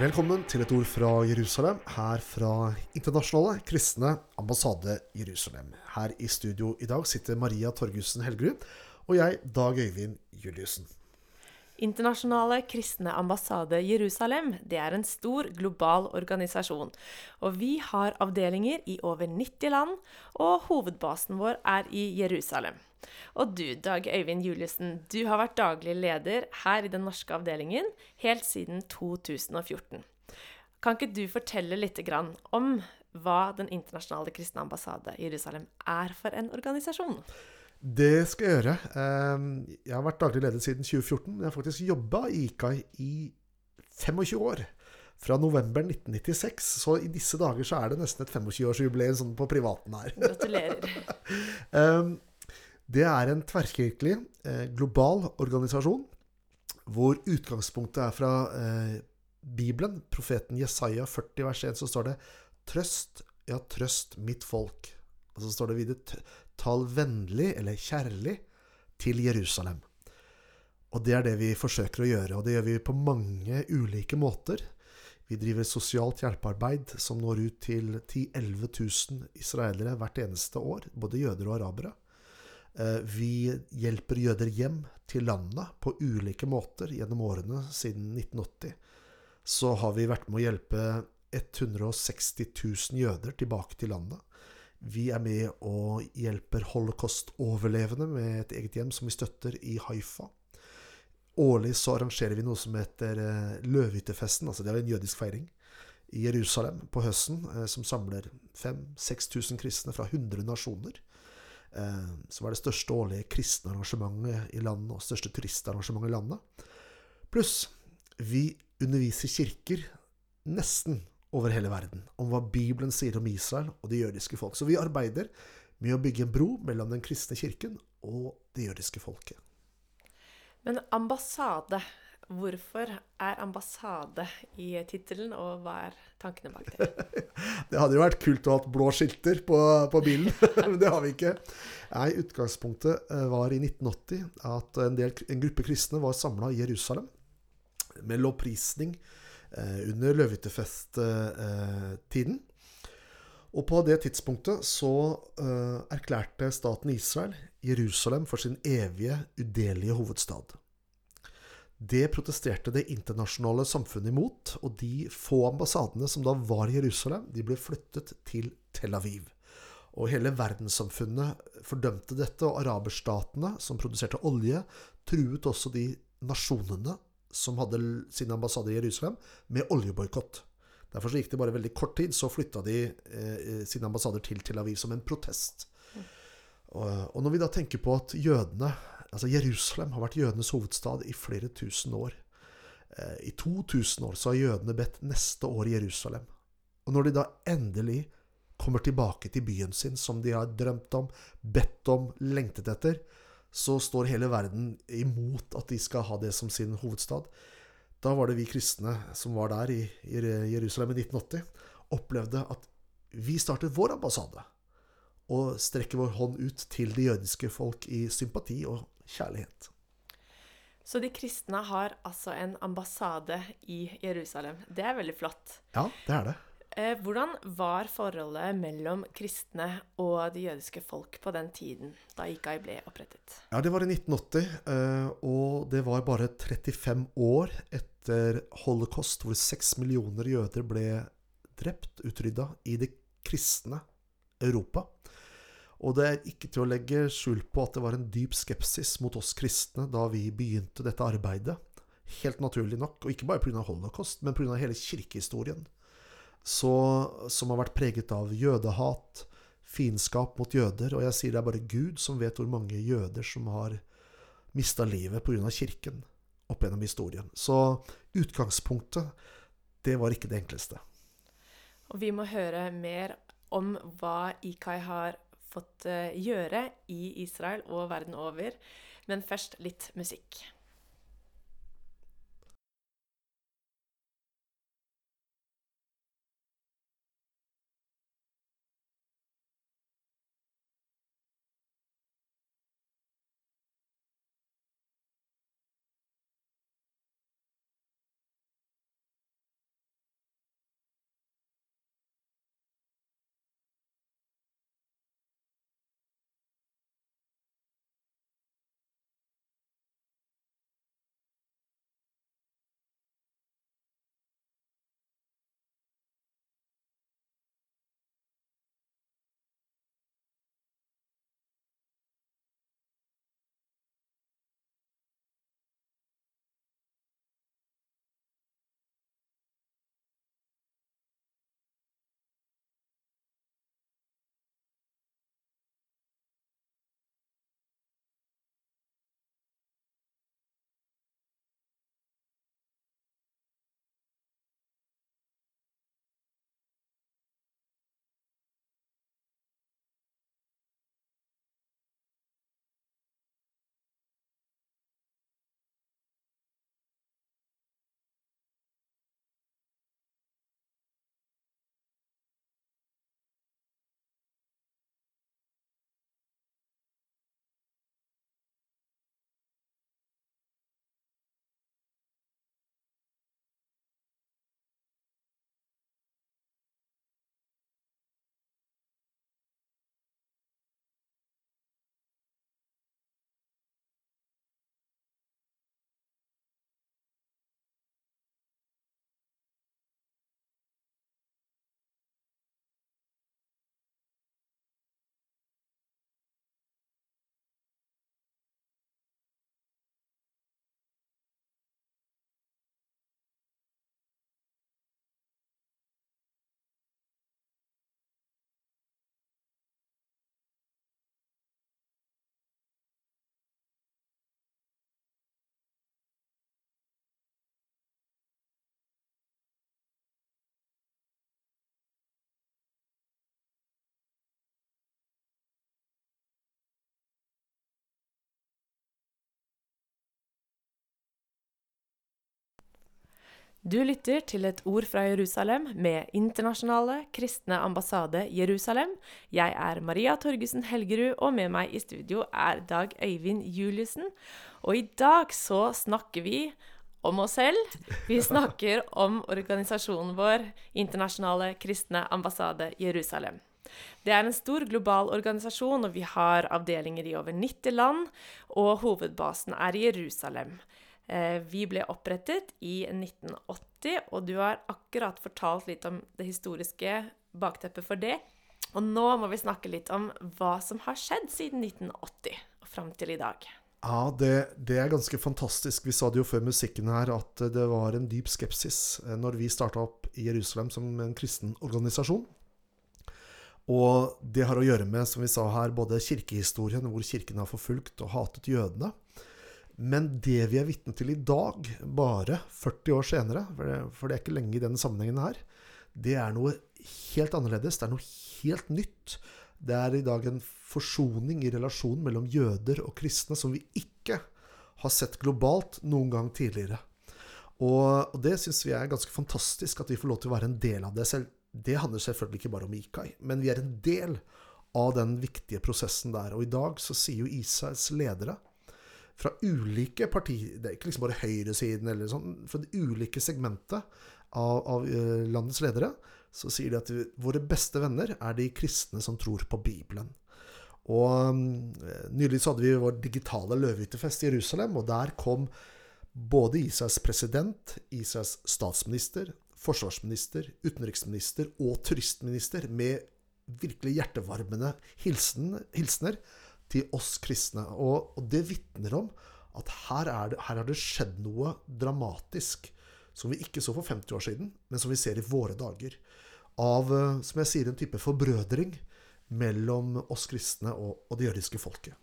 Velkommen til et ord fra Jerusalem, her fra Internasjonale kristne ambassade Jerusalem. Her i studio i dag sitter Maria Torgussen Helgerud og jeg, Dag Øyvind Juliussen. Internasjonale kristne ambassade Jerusalem det er en stor global organisasjon. Og vi har avdelinger i over 90 land, og hovedbasen vår er i Jerusalem. Og du, Dag Øyvind Juliussen, du har vært daglig leder her i den norske avdelingen helt siden 2014. Kan ikke du fortelle litt om hva Den internasjonale kristne ambassade Jerusalem er for en organisasjon? Det skal jeg gjøre. Ehm, jeg har vært daglig leder siden 2014. Men jeg har faktisk jobba i IKAI i 25 år. Fra november 1996. Så i disse dager så er det nesten et 25-årsjubileum sånn på privaten her. Gratulerer. Ehm, det er en tverrkirkelig, eh, global organisasjon hvor utgangspunktet er fra eh, Bibelen, profeten Jesaja 40 vers 1, så står det Trøst, ja, trøst mitt folk. Og så står det videre Tal vennlig, eller kjærlig, til Jerusalem. Og det er det vi forsøker å gjøre, og det gjør vi på mange ulike måter. Vi driver sosialt hjelpearbeid som når ut til 10 000-11 000 israelere hvert eneste år, både jøder og arabere. Eh, vi hjelper jøder hjem til landet på ulike måter gjennom årene siden 1980. Så har vi vært med å hjelpe 160 000 jøder tilbake til landet. Vi er med og hjelper holocaust-overlevende med et eget hjem som vi støtter i Haifa. Årlig så arrangerer vi noe som heter eh, Løvehyttefesten, altså det er en jødisk feiring, i Jerusalem på høsten, eh, som samler 5000-6000 kristne fra 100 nasjoner. Eh, som er det største årlige kristne arrangementet i landet, og største turistarrangementet i landet. Pluss, vi underviser kirker nesten over hele verden om hva Bibelen sier om Israel og det jødiske folk. Så vi arbeider med å bygge en bro mellom den kristne kirken og det jødiske folket. Men ambassade, hvorfor er ambassade i tittelen, og hva er tankene bak det? det hadde jo vært kult å ha blå skilter på, på bilen, men det har vi ikke. Nei, Utgangspunktet eh, var i 1980 at en, del, en gruppe kristne var samla i Jerusalem med lovprisning Eh, under løvehyttefesttiden. Og på det tidspunktet så uh, erklærte staten Israel Jerusalem for sin evige, udelige hovedstad. Det protesterte det internasjonale samfunnet imot, og de få ambassadene som da var i Jerusalem, de ble flyttet til Tel Aviv. Og hele verdenssamfunnet fordømte dette, og araberstatene, som produserte olje, truet også de nasjonene som hadde sin ambassade i Jerusalem, med oljeboikott. Derfor så gikk det bare veldig kort tid, så flytta de eh, sine ambassader til Tel Aviv som en protest. Mm. Og, og, når vi da tenker på at jødene Altså Jerusalem har vært jødenes hovedstad i flere tusen år. Eh, I 2000 år så har jødene bedt neste år i Jerusalem. Og når de da endelig kommer tilbake til byen sin, som de har drømt om, bedt om, lengtet etter, så står hele verden imot at de skal ha det som sin hovedstad. Da var det vi kristne som var der i, Jerusalem i 1980, opplevde at vi startet vår ambassade. Og strekker vår hånd ut til det jødiske folk i sympati og kjærlighet. Så de kristne har altså en ambassade i Jerusalem. Det er veldig flott. Ja, det er det. Eh, hvordan var forholdet mellom kristne og det jødiske folk på den tiden da IKAI ble opprettet? Ja, Det var i 1980, eh, og det var bare 35 år etter holocaust, hvor seks millioner jøder ble drept, utrydda, i det kristne Europa. Og det er ikke til å legge skjul på at det var en dyp skepsis mot oss kristne da vi begynte dette arbeidet. Helt naturlig nok, og ikke bare pga. holocaust, men pga. hele kirkehistorien så, som har vært preget av jødehat, fiendskap mot jøder. Og jeg sier det er bare Gud som vet hvor mange jøder som har mista livet pga. kirken opp gjennom historien. Så utgangspunktet, det var ikke det enkleste. Og vi må høre mer om hva Ikai har fått eh, gjøre i Israel og verden over. Men først litt musikk. Du lytter til et ord fra Jerusalem med Internasjonale kristne ambassade Jerusalem. Jeg er Maria Torgussen Helgerud, og med meg i studio er Dag Øyvind Juliussen. Og i dag så snakker vi om oss selv. Vi snakker om organisasjonen vår, Internasjonale kristne ambassade Jerusalem. Det er en stor global organisasjon, og vi har avdelinger i over 90 land, og hovedbasen er i Jerusalem. Eh, vi ble opprettet i 1980, og du har akkurat fortalt litt om det historiske bakteppet for det. Og nå må vi snakke litt om hva som har skjedd siden 1980 og fram til i dag. Ja, det, det, er ganske fantastisk. Vi sa det jo før musikken her at det var en dyp skepsis eh, når vi starta opp i Jerusalem som en kristen organisasjon. Og det har å gjøre med, som vi sa her, både kirkehistorien, hvor kirken har forfulgt og hatet jødene, men det vi er vitne til i dag, bare 40 år senere, for det, for det, er ikke lenge i denne sammenhengen her, det er noe helt annerledes. Det er noe helt nytt. Det er i dag en forsoning i relasjonen mellom jøder og kristne som vi ikke har sett globalt noen gang tidligere. Og, og det syns vi er ganske fantastisk, at vi får lov til å være en del av det selv. Det handler selvfølgelig ikke bare om Ikai, men vi er en del av den viktige prosessen der. Og i dag så sier jo Israels ledere fra ulike partier Det er ikke liksom bare høyresiden eller sånn. Fra det ulike segmentet av, av eh, landets ledere så sier de at våre beste venner er de kristne som tror på Bibelen. Og eh, Nylig så hadde vi vår digitale løvehyttefest i Jerusalem, og der kom både Israels president, Israels statsminister, forsvarsminister, utenriksminister og turistminister med virkelig hjertevarmende hilsen, hilsener til oss kristne. Og, og det vitner om at her, det, her har det skjedd noe dramatisk som vi ikke så for 50 år siden, men som vi ser i våre dager. Av, eh, som jeg sier, en type forbrødring mellom oss kristne og, og det jødiske folket.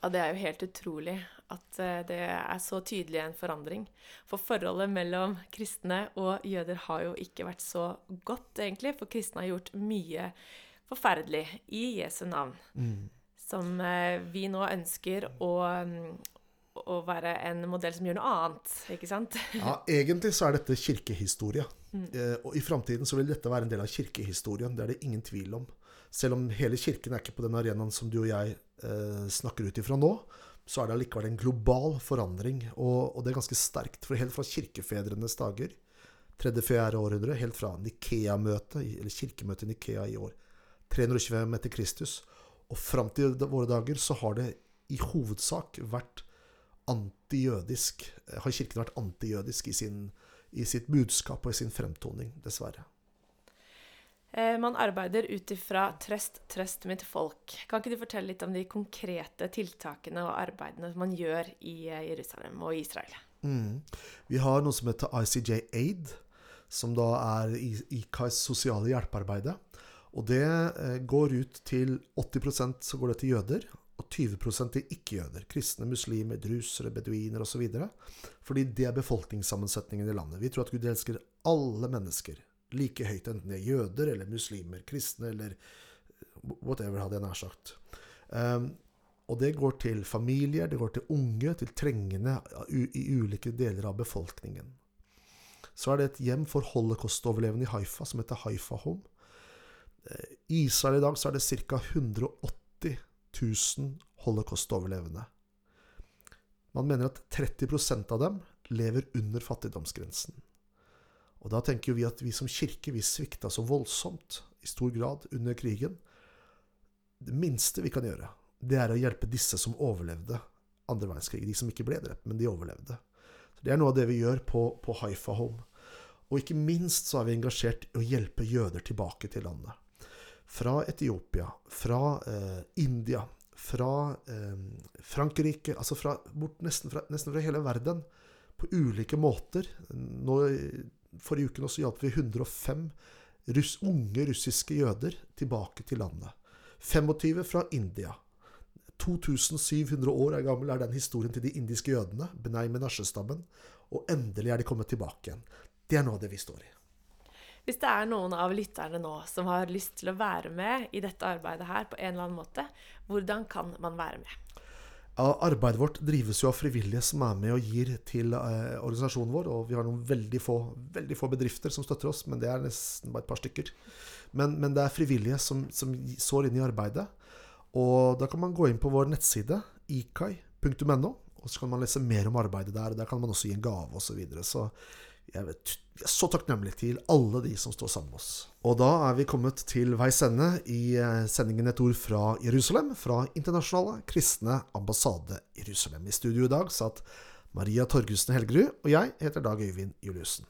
Ja, Det er jo helt utrolig at eh, det er så tydelig en forandring. For forholdet mellom kristne og jøder har jo ikke vært så godt, egentlig. For kristne har gjort mye forferdelig i Jesu navn. Mm som eh, vi nå ønsker å, mm, å være en modell som gjør noe annet, ikke sant? ja, egentlig så er dette kirkehistorie. Mm. Eh, og i framtiden så vil dette være en del av kirkehistorien. Det er det ingen tvil om. Selv om hele kirken er ikke på den arenaen som du og jeg eh, snakker ut ifra nå, så er det allikevel en global forandring. Og, og, det er ganske sterkt. For helt fra kirkefedrenes dager, tredje-fjerde århundre, helt fra Nikea-møtet, eller kirkemøtet i Nikea i år 325 etter Kristus, og fram til våre dager så har det i hovedsak vært antijødisk. Har Kirken vært antijødisk i, sin, i sitt budskap og i sin fremtoning, dessverre. Eh, man arbeider ut ifra 'trøst, trøst mitt folk'. Kan ikke du fortelle litt om de konkrete tiltakene og arbeidene man gjør i eh, Jerusalem og Israel? Mm. Vi har noe som heter ICJ Aid, som da er IKAIs sosiale hjelpearbeide. Og det eh, går ut til 80% så går det til jøder, og 20% til ikke-jøder. Kristne, muslimer, drusere, beduiner osv. Fordi det er befolkningssammensetningen i landet. Vi tror at Gud elsker alle mennesker like høyt, enten det er jøder eller muslimer, kristne eller whatever, hadde jeg nær sagt. Um, og det går til familier, det går til unge, til trengende i ulike deler av befolkningen. Så er det et hjem for holocaust-overlevende i Haifa som heter Haifa Home. I Israel i dag så er det ca. 180 000 holocaust-overlevende. Man mener at 30% av dem lever under fattigdomsgrensen. Og da tenker vi at vi som kirke vi svikta så voldsomt i stor grad under krigen. Det minste vi kan gjøre, det er å hjelpe disse som overlevde andre verdenskrig. De som ikke ble drept, men de overlevde. Så det er noe av det vi gjør på, på Haifa Home. Og ikke minst så er vi engasjert i å hjelpe jøder tilbake til landet fra Etiopia, fra eh, India, fra eh, Frankrike Altså fra, nesten, fra, nesten, fra, hele verden. På ulike måter. Nå, forrige uke så hjalp vi 105 russ, unge russiske jøder tilbake til landet. 25 fra India. 2700 år er gammel er den historien til de indiske jødene, Benay Menashe-stammen. Og endelig er de kommet tilbake igjen. Det er noe av det vi står i. Hvis det er noen av lytterne nå som har lyst til å være med i dette arbeidet her på en eller annen måte, hvordan kan man være med? Ja, arbeidet vårt drives jo av frivillige som er med og gir til eh, organisasjonen vår. Og vi har noen veldig få, veldig få bedrifter som støtter oss, men det er nesten bare et par stykker. Men, men det er frivillige som, som sår inn i arbeidet. Og da kan man gå inn på vår nettside ikai.no, og så kan man lese mer om arbeidet der. og Der kan man også gi en gave osv. Så, videre. så jeg vet, vi er så takknemlig til alle de som står sammen med oss. Og da er vi kommet til veis ende i eh, sendingen Et ord fra Jerusalem, fra Internasjonale kristne ambassade Jerusalem. I studio i dag satt Maria Torgussen Helgerud, og jeg heter Dag Øyvind Juliussen.